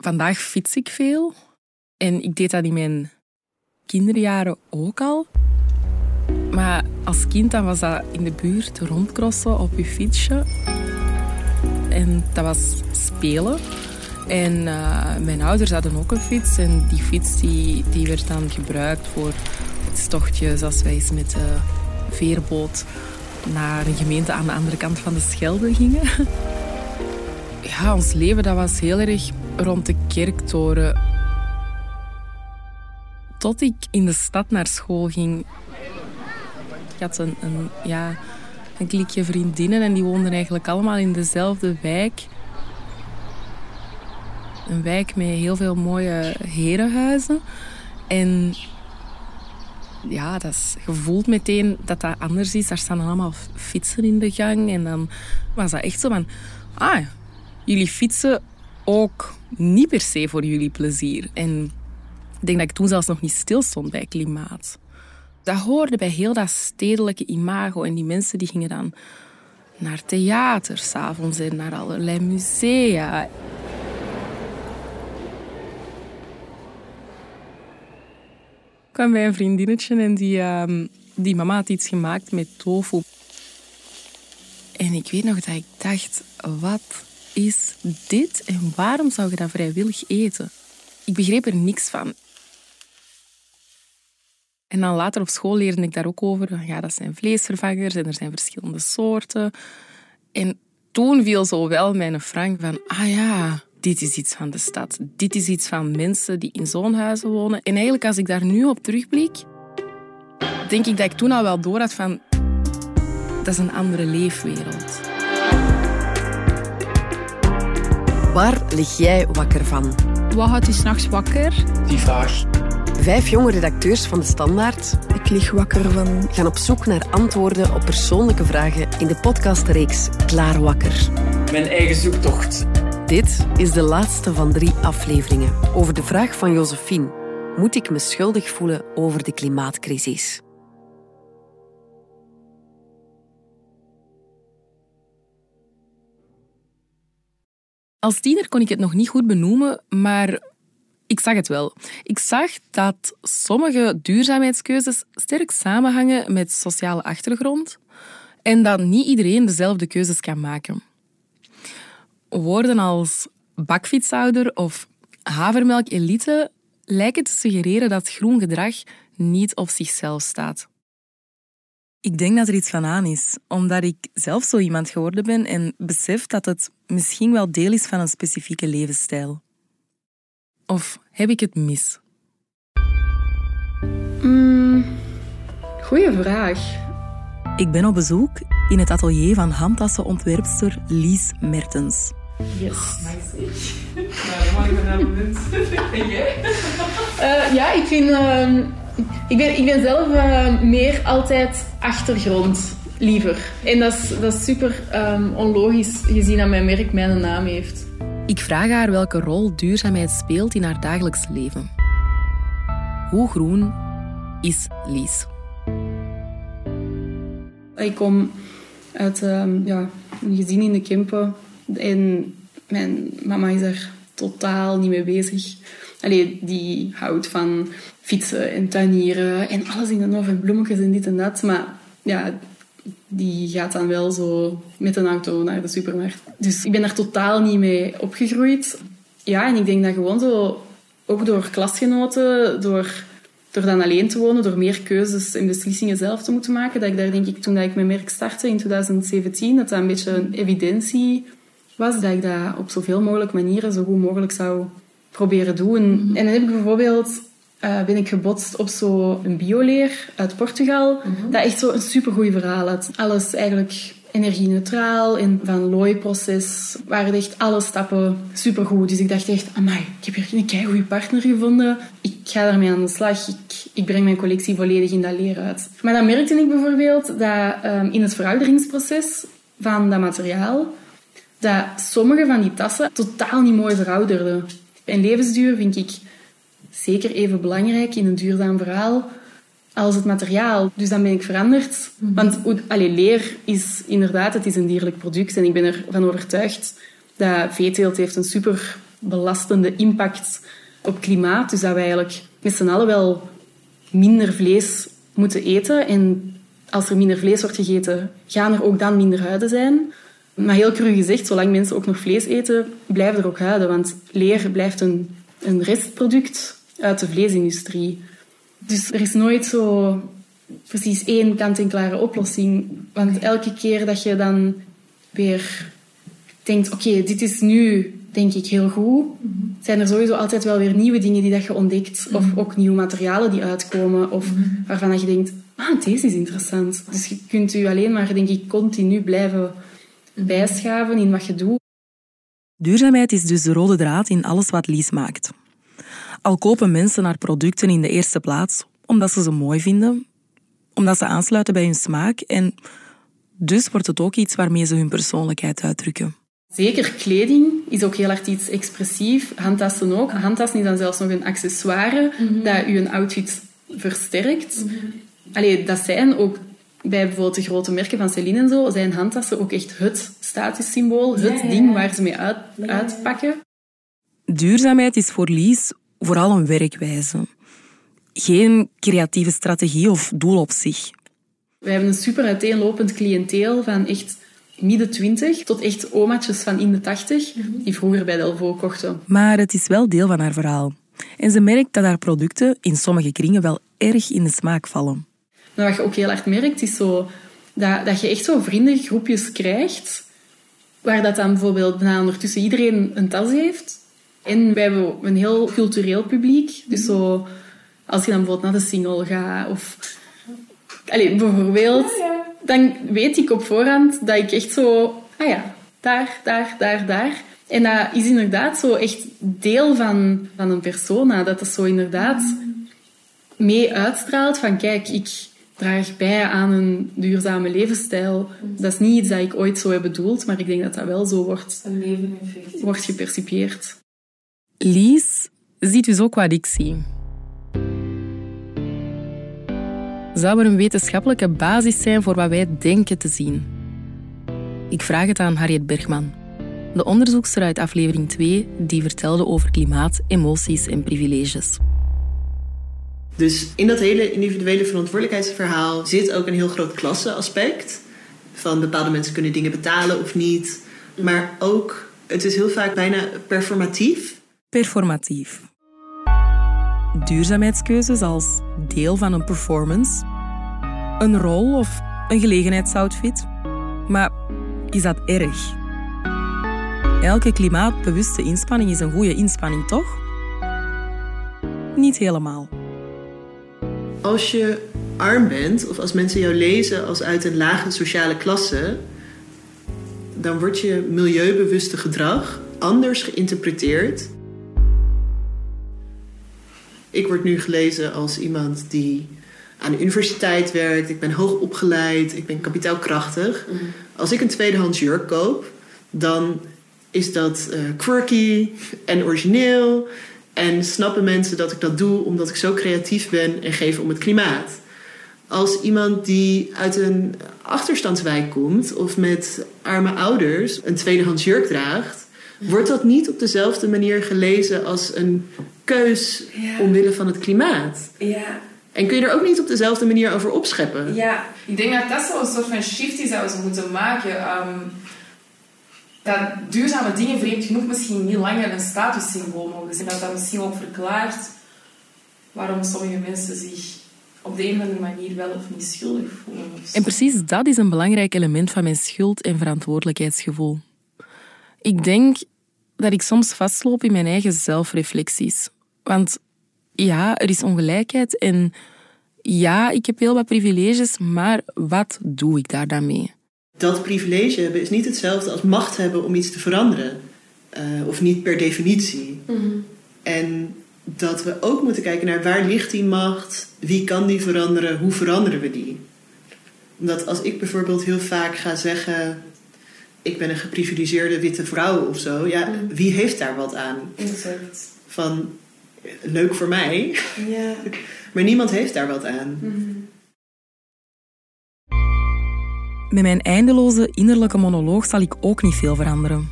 vandaag fiets ik veel. En ik deed dat in mijn kinderjaren ook al. Maar als kind dan was dat in de buurt rondcrossen op je fietsje. En dat was spelen. En uh, mijn ouders hadden ook een fiets. En die fiets die, die werd dan gebruikt voor tochtjes als wij eens met de veerboot naar een gemeente aan de andere kant van de Schelde gingen. Ja, ons leven dat was heel erg rond de kerktoren. Tot ik in de stad naar school ging. Ik had een, een, ja, een klikje vriendinnen en die woonden eigenlijk allemaal in dezelfde wijk. Een wijk met heel veel mooie herenhuizen. En ja, dat is, je voelt meteen dat dat anders is. Daar staan allemaal fietsen in de gang. En dan was dat echt zo van... Ah, jullie fietsen ook niet per se voor jullie plezier. En ik denk dat ik toen zelfs nog niet stil stond bij klimaat. Dat hoorde bij heel dat stedelijke imago. En die mensen die gingen dan naar theater s'avonds en naar allerlei musea. Ik kwam bij een vriendinnetje en die, uh, die mama had iets gemaakt met tofu. En ik weet nog dat ik dacht, wat is dit en waarom zou je dat vrijwillig eten? Ik begreep er niks van. En dan later op school leerde ik daar ook over. Ja, dat zijn vleesvervangers en er zijn verschillende soorten. En toen viel zo wel mijn frank van, ah ja, dit is iets van de stad. Dit is iets van mensen die in zo'n huizen wonen. En eigenlijk als ik daar nu op terugblik, denk ik dat ik toen al wel door had van, dat is een andere leefwereld. Waar lig jij wakker van? Wat houdt je s'nachts wakker? Die vraag. Vijf jonge redacteurs van De Standaard Ik lig wakker van... gaan op zoek naar antwoorden op persoonlijke vragen in de podcastreeks Klaar Wakker. Mijn eigen zoektocht. Dit is de laatste van drie afleveringen over de vraag van Josephine. Moet ik me schuldig voelen over de klimaatcrisis? Als tiener kon ik het nog niet goed benoemen, maar ik zag het wel. Ik zag dat sommige duurzaamheidskeuzes sterk samenhangen met sociale achtergrond en dat niet iedereen dezelfde keuzes kan maken. Woorden als bakfietshouder of havermelk-elite lijken te suggereren dat groen gedrag niet op zichzelf staat. Ik denk dat er iets van aan is, omdat ik zelf zo iemand geworden ben en besef dat het misschien wel deel is van een specifieke levensstijl. Of heb ik het mis? Mm, goeie vraag. Ik ben op bezoek in het atelier van handtassenontwerpster Lies Mertens. Yes. Nou, ik ben naar moment. En jij? Uh, ja, ik vind... Uh, ik, ben, ik ben zelf uh, meer altijd achtergrond liever. En dat is, dat is super um, onlogisch gezien dat mijn merk mijn naam heeft. Ik vraag haar welke rol duurzaamheid speelt in haar dagelijks leven. Hoe groen is Lies? Ik kom uit um, ja, een gezin in de Kempen en mijn mama is er totaal niet mee bezig. Allee, die houdt van fietsen en tuinieren en alles in de oven, bloemetjes en dit en dat. Maar ja, die gaat dan wel zo met een auto naar de supermarkt. Dus ik ben daar totaal niet mee opgegroeid. Ja, en ik denk dat gewoon zo, ook door klasgenoten, door, door dan alleen te wonen, door meer keuzes en beslissingen zelf te moeten maken, dat ik daar denk ik, toen dat ik mijn merk startte in 2017, dat dat een beetje een evidentie was, dat ik dat op zoveel mogelijk manieren zo goed mogelijk zou proberen doen. En dan heb ik bijvoorbeeld uh, ben ik gebotst op zo'n bioleer uit Portugal. Mhm. Dat echt zo een supergoeie verhaal had. Alles eigenlijk energie-neutraal en van looiproces waren echt alle stappen supergoed. Dus ik dacht echt, amai, ik heb hier een kei goede partner gevonden. Ik ga daarmee aan de slag. Ik, ik breng mijn collectie volledig in dat leer uit. Maar dan merkte ik bijvoorbeeld dat um, in het verouderingsproces van dat materiaal, dat sommige van die tassen totaal niet mooi verouderden. En levensduur vind ik zeker even belangrijk in een duurzaam verhaal als het materiaal. Dus dan ben ik veranderd. Mhm. Want allee, leer is inderdaad het is een dierlijk product. En ik ben ervan overtuigd dat veeteelt heeft een super belastende impact op klimaat. Dus dat wij eigenlijk met z'n allen wel minder vlees moeten eten. En als er minder vlees wordt gegeten, gaan er ook dan minder huiden zijn. Maar heel cru gezegd, zolang mensen ook nog vlees eten, blijven er ook huiden. Want leer blijft een, een restproduct uit de vleesindustrie. Dus er is nooit zo precies één kant-en-klare oplossing. Want elke keer dat je dan weer denkt, oké, dit is nu denk ik heel goed, zijn er sowieso altijd wel weer nieuwe dingen die dat je ontdekt. Of ook nieuwe materialen die uitkomen. Of waarvan je denkt, ah, deze is interessant. Dus je kunt je alleen maar, denk ik, continu blijven bijschaven in wat je doet. Duurzaamheid is dus de rode draad in alles wat Lies maakt. Al kopen mensen haar producten in de eerste plaats omdat ze ze mooi vinden, omdat ze aansluiten bij hun smaak en dus wordt het ook iets waarmee ze hun persoonlijkheid uitdrukken. Zeker kleding is ook heel erg iets expressief. Handtassen ook. Handtassen is dan zelfs nog een accessoire dat je een outfit versterkt. Allee, dat zijn ook bij bijvoorbeeld de grote merken van Celine en zo, zijn handtassen ook echt het statussymbool, het ding waar ze mee uit, uitpakken. Duurzaamheid is voor Lies vooral een werkwijze. Geen creatieve strategie of doel op zich. We hebben een super uiteenlopend cliënteel van echt midden twintig tot echt omaatjes van in de tachtig, die vroeger bij Delvaux kochten. Maar het is wel deel van haar verhaal. En ze merkt dat haar producten in sommige kringen wel erg in de smaak vallen. Maar wat je ook heel erg merkt, is zo dat, dat je echt zo vriendengroepjes krijgt, waar dat dan bijvoorbeeld bijna ondertussen iedereen een tas heeft. En wij hebben een heel cultureel publiek. Dus zo, als je dan bijvoorbeeld naar de single gaat, of... Allee, bijvoorbeeld, dan weet ik op voorhand dat ik echt zo... Ah ja, daar, daar, daar, daar. En dat is inderdaad zo echt deel van, van een persona. Dat dat zo inderdaad mee uitstraalt van... Kijk, ik draag bij aan een duurzame levensstijl. Dat is niet iets dat ik ooit zo heb bedoeld, maar ik denk dat dat wel zo wordt, wordt gepercipieerd. Lies ziet dus ook wat ik zie. Zou er een wetenschappelijke basis zijn voor wat wij denken te zien? Ik vraag het aan Harriet Bergman, de onderzoekster uit aflevering 2 die vertelde over klimaat, emoties en privileges. Dus in dat hele individuele verantwoordelijkheidsverhaal zit ook een heel groot klasseaspect. Van bepaalde mensen kunnen dingen betalen of niet. Maar ook, het is heel vaak bijna performatief. Performatief. Duurzaamheidskeuzes als deel van een performance, een rol of een gelegenheidsoutfit. Maar is dat erg? Elke klimaatbewuste inspanning is een goede inspanning, toch? Niet helemaal. Als je arm bent, of als mensen jou lezen als uit een lage sociale klasse, dan wordt je milieubewuste gedrag anders geïnterpreteerd. Ik word nu gelezen als iemand die aan de universiteit werkt, ik ben hoog opgeleid, ik ben kapitaalkrachtig. Als ik een tweedehands jurk koop, dan is dat eh, quirky en origineel. En snappen mensen dat ik dat doe omdat ik zo creatief ben en geef om het klimaat. Als iemand die uit een achterstandswijk komt of met arme ouders een tweedehands jurk draagt, wordt dat niet op dezelfde manier gelezen als een keus Ja. omwille van het klimaat. Ja, En kun je er ook niet op dezelfde manier over opscheppen. ja. Ik denk dat dat zo een soort van shift is dat we zo moeten maken. Ehm, dat duurzame dingen vreemd genoeg misschien niet langer een statussymbool mogen zijn. Dat dat misschien ook verklaart waarom sommige mensen zich op de een of andere manier wel of niet schuldig voelen. En precies dat is een belangrijk element van mijn schuld- en verantwoordelijkheidsgevoel. Ik denk dat ik soms vastloop in mijn eigen zelfreflecties. Want ja, er is ongelijkheid en ja, ik heb heel wat privileges, maar wat doe ik daar dan mee? Dat privilege hebben is niet hetzelfde als macht hebben om iets te veranderen. Eh, of niet per definitie. En dat we ook moeten kijken naar waar ligt die macht, wie kan die veranderen, hoe veranderen we die. Omdat als ik bijvoorbeeld heel vaak ga zeggen, ik ben een geprivilegeerde witte vrouw of zo, ja, wie heeft daar wat aan? Exact. Van leuk voor mij, Ja. maar niemand heeft daar wat aan. Met mijn eindeloze innerlijke monoloog zal ik ook niet veel veranderen.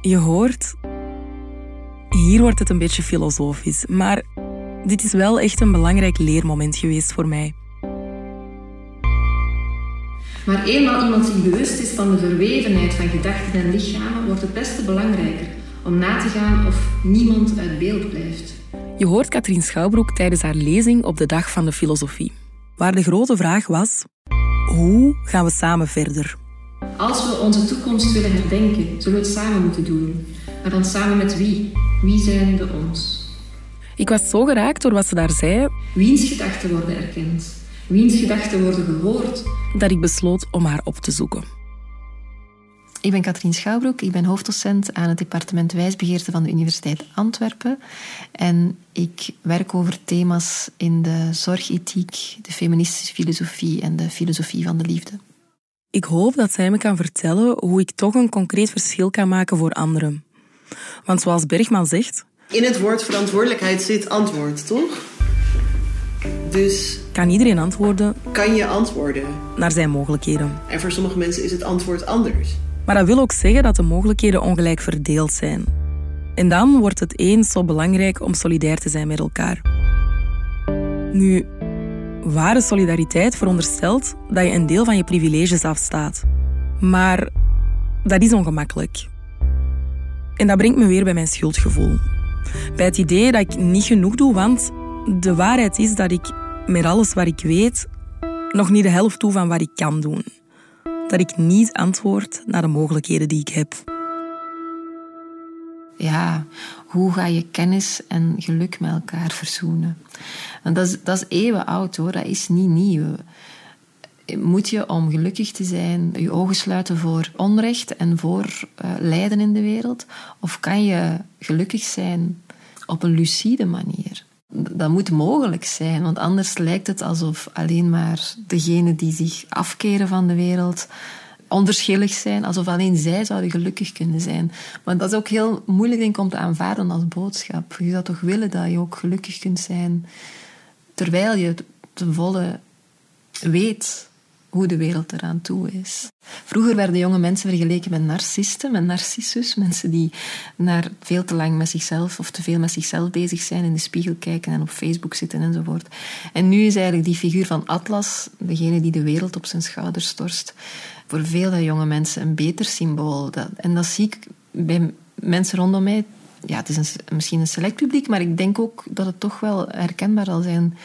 Je hoort, hier wordt het een beetje filosofisch, maar dit is wel echt een belangrijk leermoment geweest voor mij. Maar eenmaal iemand zich bewust is van de verwevenheid van gedachten en lichamen, wordt het best belangrijker om na te gaan of niemand uit beeld blijft. Je hoort Katrien Schouwbroek tijdens haar lezing op de Dag van de Filosofie, waar de grote vraag was: hoe gaan we samen verder? Als we onze toekomst willen herdenken, zullen we het samen moeten doen. Maar dan samen met wie? Wie zijn de ons? Ik was zo geraakt door wat ze daar zei. Wiens gedachten worden erkend? Wiens gedachten worden gehoord? Dat ik besloot om haar op te zoeken. Ik ben Katrien Schouwbroek, ik ben hoofddocent aan het departement wijsbegeerte van de Universiteit Antwerpen. En ik werk over thema's in de zorgethiek, de feministische filosofie en de filosofie van de liefde. Ik hoop dat zij me kan vertellen hoe ik toch een concreet verschil kan maken voor anderen. Want zoals Bergman zegt... In het woord verantwoordelijkheid zit antwoord, toch? Dus... Kan iedereen antwoorden... Kan je antwoorden. Naar zijn mogelijkheden. En voor sommige mensen is het antwoord anders. Maar dat wil ook zeggen dat de mogelijkheden ongelijk verdeeld zijn. En dan wordt het eens zo belangrijk om solidair te zijn met elkaar. Nu, ware solidariteit veronderstelt dat je een deel van je privileges afstaat. Maar dat is ongemakkelijk. En dat brengt me weer bij mijn schuldgevoel. Bij het idee dat ik niet genoeg doe, want de waarheid is dat ik met alles wat ik weet nog niet de helft doe van wat ik kan doen. Dat ik niet antwoord naar de mogelijkheden die ik heb. Ja, hoe ga je kennis en geluk met elkaar verzoenen? En dat, is, dat is eeuwen oud hoor, dat is niet nieuw. Moet je om gelukkig te zijn je ogen sluiten voor onrecht en voor uh, lijden in de wereld? Of kan je gelukkig zijn op een lucide manier? Dat moet mogelijk zijn, want anders lijkt het alsof alleen maar degenen die zich afkeren van de wereld onverschillig zijn, alsof alleen zij zouden gelukkig kunnen zijn. Maar dat is ook heel moeilijk denk om te aanvaarden als boodschap. Je zou toch willen dat je ook gelukkig kunt zijn, terwijl je ten volle weet hoe de wereld eraan toe is. Vroeger werden jonge mensen vergeleken met narcisten, met narcissus, mensen die naar veel te lang met zichzelf of te veel met zichzelf bezig zijn, in de spiegel kijken en op Facebook zitten enzovoort. En nu is eigenlijk die figuur van Atlas, degene die de wereld op zijn schouders torst, voor veel jonge mensen een beter symbool. en dat zie ik bij mensen rondom mij. Ja, het is misschien een select publiek, maar ik denk ook dat het toch wel herkenbaar zal zijn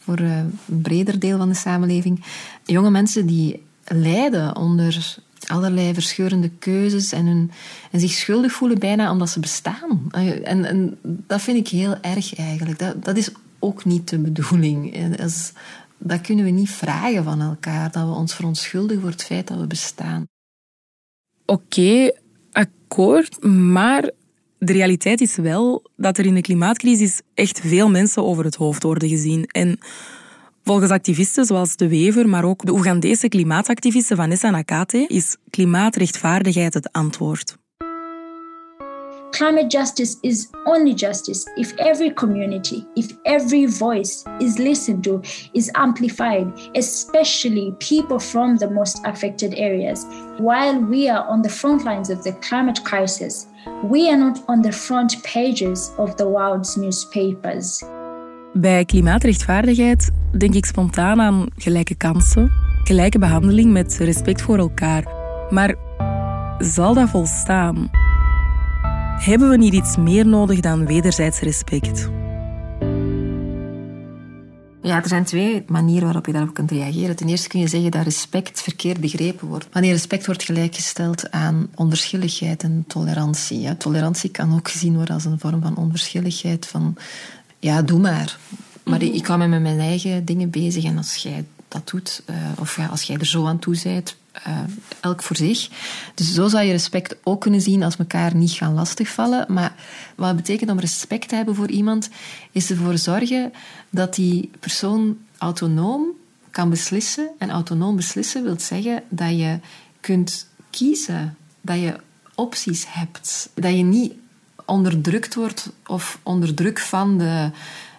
voor eh, een breder deel van de samenleving. Jonge mensen die lijden onder allerlei verscheurende keuzes en, hun, en zich schuldig voelen bijna omdat ze bestaan. En, en dat vind ik heel erg eigenlijk. Dat, dat is ook niet de bedoeling. Als, dat kunnen we niet vragen van elkaar, dat we ons verontschuldigen voor het feit dat we bestaan. Oké, akkoord, maar de realiteit is wel dat er in de klimaatcrisis echt veel mensen over het hoofd worden gezien. En volgens activisten zoals De Wever, maar ook de Oegandese klimaatactiviste Vanessa Nakate, is klimaatrechtvaardigheid het antwoord. Climate justice is only justice if every community, if every voice is listened to, is amplified, especially people from the most affected areas. While we are on the front lines of the climate crisis, we are not on the front pages of the world's newspapers. Bij klimaatrechtvaardigheid denk ik spontaan aan gelijke kansen, gelijke behandeling met respect voor elkaar. Maar zal dat volstaan? Hebben we niet iets meer nodig dan wederzijds respect? Ja, er zijn twee manieren waarop je daarop kunt reageren. Ten eerste kun je zeggen dat respect verkeerd begrepen wordt. Wanneer respect wordt gelijkgesteld aan onverschilligheid en tolerantie. Ja, tolerantie kan ook gezien worden als een vorm van onverschilligheid. Van, ja, doe maar. Maar ik kan me met mijn eigen dingen bezig. En als jij dat doet, uh, of ja, als jij er zo aan toe bent, uh, elk voor zich. Dus zo zou je respect ook kunnen zien als elkaar niet gaan lastigvallen. Maar wat betekent om respect te hebben voor iemand, is ervoor zorgen dat die persoon autonoom kan beslissen. En autonoom beslissen wil zeggen dat je kunt kiezen, dat je opties hebt. Dat je niet onderdrukt wordt of onder druk van de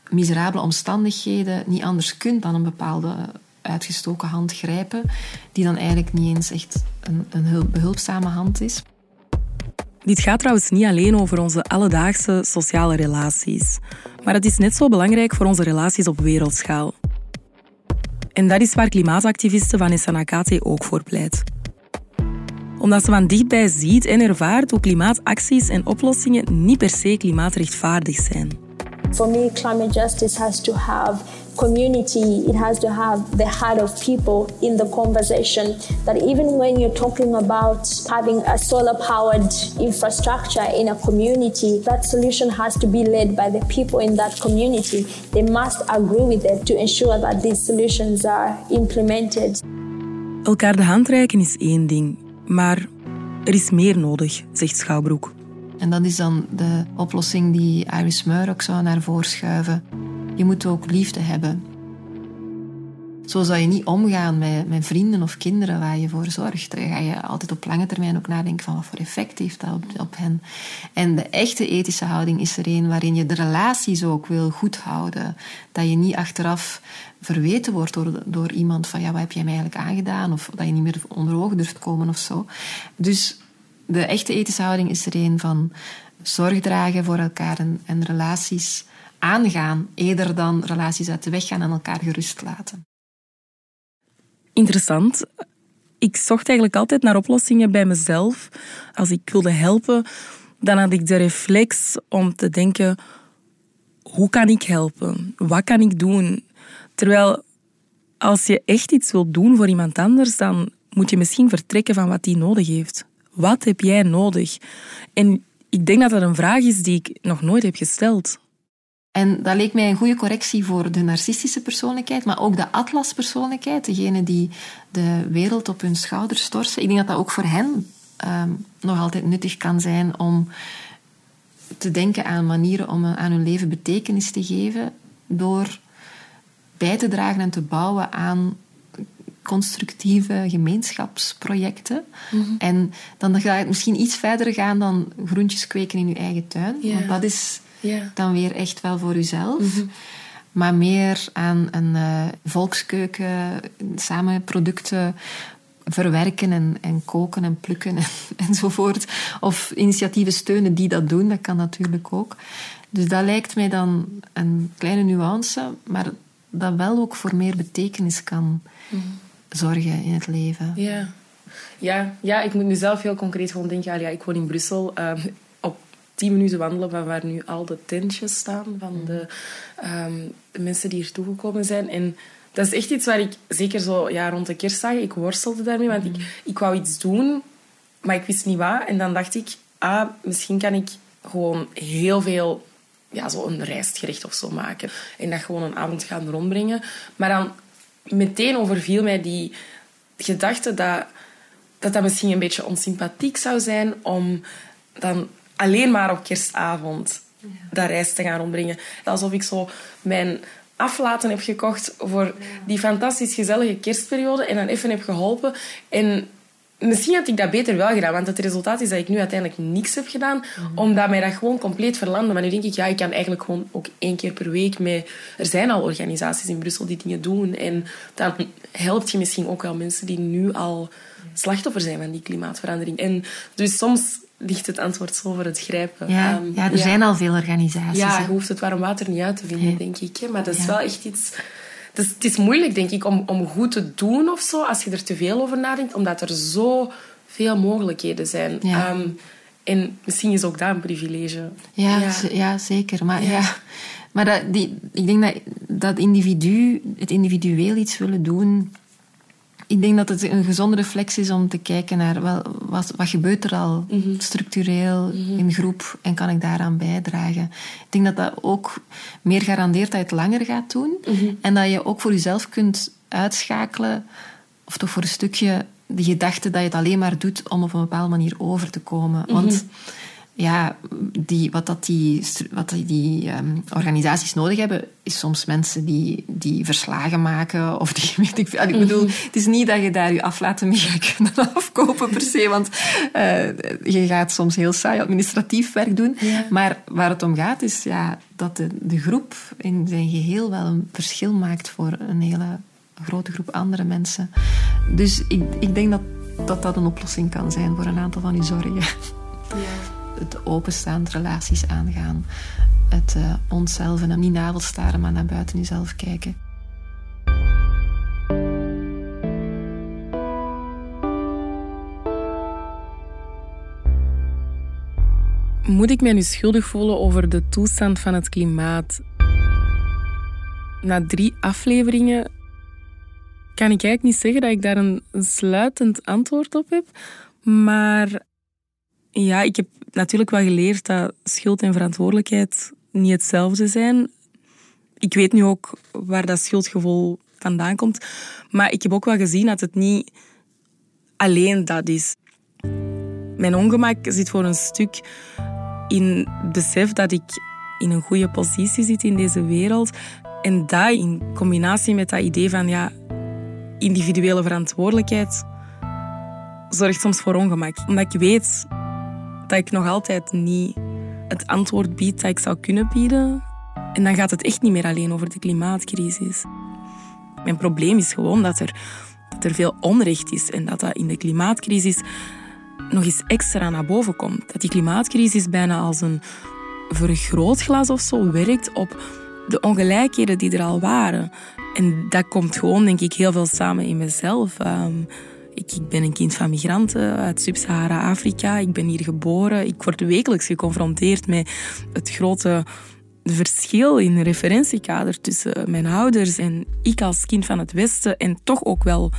miserabele omstandigheden niet anders kunt dan een bepaalde uitgestoken hand grijpen, die dan eigenlijk niet eens echt een, een behulpzame hand is. Dit gaat trouwens niet alleen over onze alledaagse sociale relaties, maar het is net zo belangrijk voor onze relaties op wereldschaal. En dat is waar klimaatactiviste Vanessa Nakate ook voor pleit. Omdat ze van dichtbij ziet en ervaart hoe klimaatacties en oplossingen niet per se klimaatrechtvaardig zijn. For me, climate justice has to have community, it has to have the heart of people in the conversation. That even when you're talking about having a solar powered infrastructure in a community, that solution has to be led by the people in that community. They must agree with it to ensure that these solutions are implemented. Elkaar de hand reiken is één ding, maar er is meer nodig, zegt Schouwbroek. En dat is dan de oplossing die Iris Meur ook zou naar voren schuiven. Je moet ook liefde hebben. Zo zou je niet omgaan met, met vrienden of kinderen waar je voor zorgt. Dan ga je altijd op lange termijn ook nadenken van wat voor effect heeft dat op, hen. En de echte ethische houding is er een waarin je de relaties ook wil goed houden. Dat je niet achteraf verweten wordt door, door iemand van ja, wat heb jij mij eigenlijk aangedaan? Of dat je niet meer onder ogen durft komen of zo. Dus de echte ethische houding is er een van zorg dragen voor elkaar en relaties aangaan, eerder dan relaties uit de weg gaan en elkaar gerust laten. Interessant. Ik zocht eigenlijk altijd naar oplossingen bij mezelf. Als ik wilde helpen, dan had ik de reflex om te denken: hoe kan ik helpen? Wat kan ik doen? Terwijl als je echt iets wilt doen voor iemand anders, dan moet je misschien vertrekken van wat die nodig heeft. Wat heb jij nodig? En ik denk dat dat een vraag is die ik nog nooit heb gesteld. En dat leek mij een goede correctie voor de narcistische persoonlijkheid, maar ook de atlaspersoonlijkheid, degene die de wereld op hun schouders torsen. Ik denk dat dat ook voor hen ehm, nog altijd nuttig kan zijn om te denken aan manieren om aan hun leven betekenis te geven door bij te dragen en te bouwen aan constructieve gemeenschapsprojecten. Mhm. En dan ga je misschien iets verder gaan dan groentjes kweken in je eigen tuin. Ja. Want dat is Ja. dan weer echt wel voor uzelf. Mhm. Maar meer aan een eh, volkskeuken, samen producten verwerken en, en koken en plukken en, enzovoort. Of initiatieven steunen die dat doen, dat kan natuurlijk ook. Dus dat lijkt mij dan een kleine nuance, maar dat wel ook voor meer betekenis kan zorgen in het leven. Ja. Ja, ja, ik moet nu zelf heel concreet gewoon denken. Ja, ik woon in Brussel. ehm, tien minuten wandelen van waar nu al de tentjes staan van de, ehm, de mensen die hier toegekomen zijn. En dat is echt iets waar ik, zeker zo ja, rond de kerstdagen, ik worstelde daarmee. Want ik, ik wou iets doen, maar ik wist niet wat. En dan dacht ik, ah, misschien kan ik gewoon heel veel ja, zo een rijstgerecht of zo maken. En dat gewoon een avond gaan rondbrengen. Maar dan meteen overviel mij die gedachte dat, dat dat misschien een beetje onsympathiek zou zijn om dan alleen maar op kerstavond dat rijst te gaan rondbrengen. Alsof ik zo mijn aflaten heb gekocht voor die fantastisch gezellige kerstperiode en dan even heb geholpen. En misschien had ik dat beter wel gedaan, want het resultaat is dat ik nu uiteindelijk niks heb gedaan, omdat mij dat gewoon compleet verlandde. Maar nu denk ik, ja, ik kan eigenlijk gewoon ook één keer per week mee... Er zijn al organisaties in Brussel die dingen doen en dan helpt je misschien ook wel mensen die nu al slachtoffer zijn van die klimaatverandering. En dus soms ligt het antwoord zo voor het grijpen. Ja, Ehm, ja er zijn al veel organisaties. ja, je hoeft het warm water niet uit te vinden, Nee. denk ik. hè. Maar dat is Ja. wel echt iets... Het is, het is moeilijk, denk ik, om, om goed te doen of zo, als je er te veel over nadenkt, omdat er zo veel mogelijkheden zijn. Ja. Ehm, en misschien is ook dat een privilege. Ja, ja zeker. Maar, Ja. ja. maar dat, die, ik denk dat dat individu, het individueel iets willen doen... Ik denk dat het een gezonde reflex is om te kijken naar wel, wat, wat gebeurt er al structureel in groep en kan ik daaraan bijdragen. Ik denk dat dat ook meer garandeert dat je het langer gaat doen en dat je ook voor jezelf kunt uitschakelen, of toch voor een stukje de gedachte dat je het alleen maar doet om op een bepaalde manier over te komen. Want ja, die, wat, dat die, wat die, ehm, organisaties nodig hebben, is soms mensen die, die verslagen maken. Of die, weet ik, bedoel, het is niet dat je daar je aflaten mee gaat kunnen afkopen per se. Want eh, je gaat soms heel saai administratief werk doen. Maar waar het om gaat, is ja, dat de, de groep in zijn geheel wel een verschil maakt voor een hele grote groep andere mensen. Dus ik, ik denk dat, dat dat een oplossing kan zijn voor een aantal van die zorgen. Ja. Het openstaand relaties aangaan. Het uh, onszelf en niet navelstaren, maar naar buiten jezelf kijken. Moet ik mij nu schuldig voelen over de toestand van het klimaat? Na drie afleveringen kan ik eigenlijk niet zeggen dat ik daar een, sluitend antwoord op heb. Maar ja, ik heb natuurlijk wel geleerd dat schuld en verantwoordelijkheid niet hetzelfde zijn. Ik weet nu ook waar dat schuldgevoel vandaan komt. Maar ik heb ook wel gezien dat het niet alleen dat is. Mijn ongemak zit voor een stuk in besef dat ik in een goede positie zit in deze wereld. En dat in combinatie met dat idee van ja, individuele verantwoordelijkheid zorgt soms voor ongemak. Omdat ik weet dat ik nog altijd niet het antwoord bied dat ik zou kunnen bieden. En dan gaat het echt niet meer alleen over de klimaatcrisis. Mijn probleem is gewoon dat er, er veel onrecht is en dat dat in de klimaatcrisis nog eens extra naar boven komt. Dat die klimaatcrisis bijna als een vergrootglas of zo werkt op de ongelijkheden die er al waren. En dat komt gewoon, denk ik, heel veel samen in mezelf. Ehm, ik, ik, ben een kind van migranten uit Sub-Sahara-Afrika. Ik ben hier geboren. Ik word wekelijks geconfronteerd met het grote verschil in referentiekader tussen mijn ouders en ik als kind van het Westen. En toch ook wel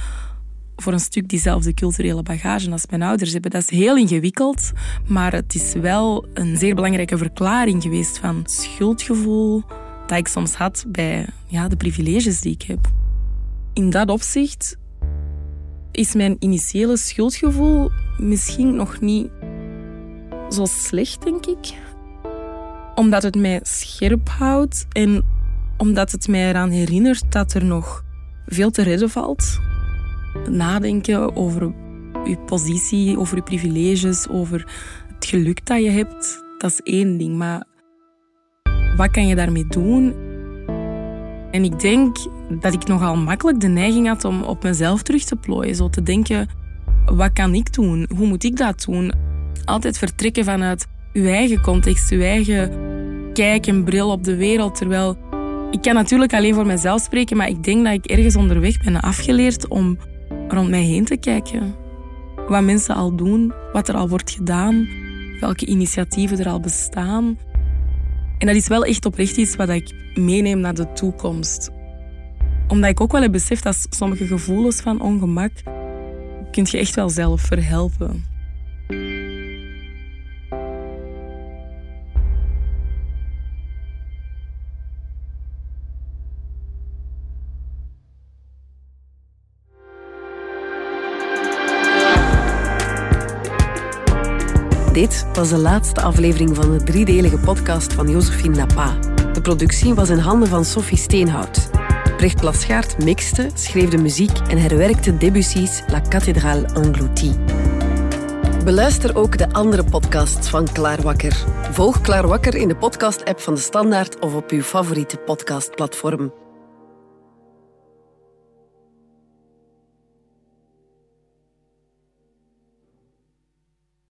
voor een stuk diezelfde culturele bagage als mijn ouders hebben. Dat is heel ingewikkeld, maar het is wel een zeer belangrijke verklaring geweest van schuldgevoel dat ik soms had bij ja, de privileges die ik heb. In dat opzicht is mijn initiële schuldgevoel misschien nog niet zo slecht, denk ik. Omdat het mij scherp houdt en omdat het mij eraan herinnert dat er nog veel te redden valt nadenken over je positie, over je privileges, over het geluk dat je hebt, dat is één ding. Maar wat kan je daarmee doen? En ik denk dat ik nogal makkelijk de neiging had om op mezelf terug te plooien. Zo te denken, wat kan ik doen? Hoe moet ik dat doen? Altijd vertrekken vanuit uw eigen context, uw eigen kijk en bril op de wereld. Terwijl ik kan natuurlijk alleen voor mezelf spreken, maar ik denk dat ik ergens onderweg ben afgeleerd om rond mij heen te kijken. Wat mensen al doen, wat er al wordt gedaan, welke initiatieven er al bestaan. En dat is wel echt oprecht iets wat ik meeneem naar de toekomst. Omdat ik ook wel heb beseft dat sommige gevoelens van ongemak kun je echt wel zelf verhelpen. Dit was de laatste aflevering van de driedelige podcast van Josephine Napa. De productie was in handen van Sophie Steenhout. Brecht Plasgaard mixte, schreef de muziek en herwerkte Debussy's La Cathédrale Engloutie. Beluister ook de andere podcasts van Klaarwakker. Volg Klaarwakker in de podcast-app van de Standaard of op uw favoriete podcastplatform.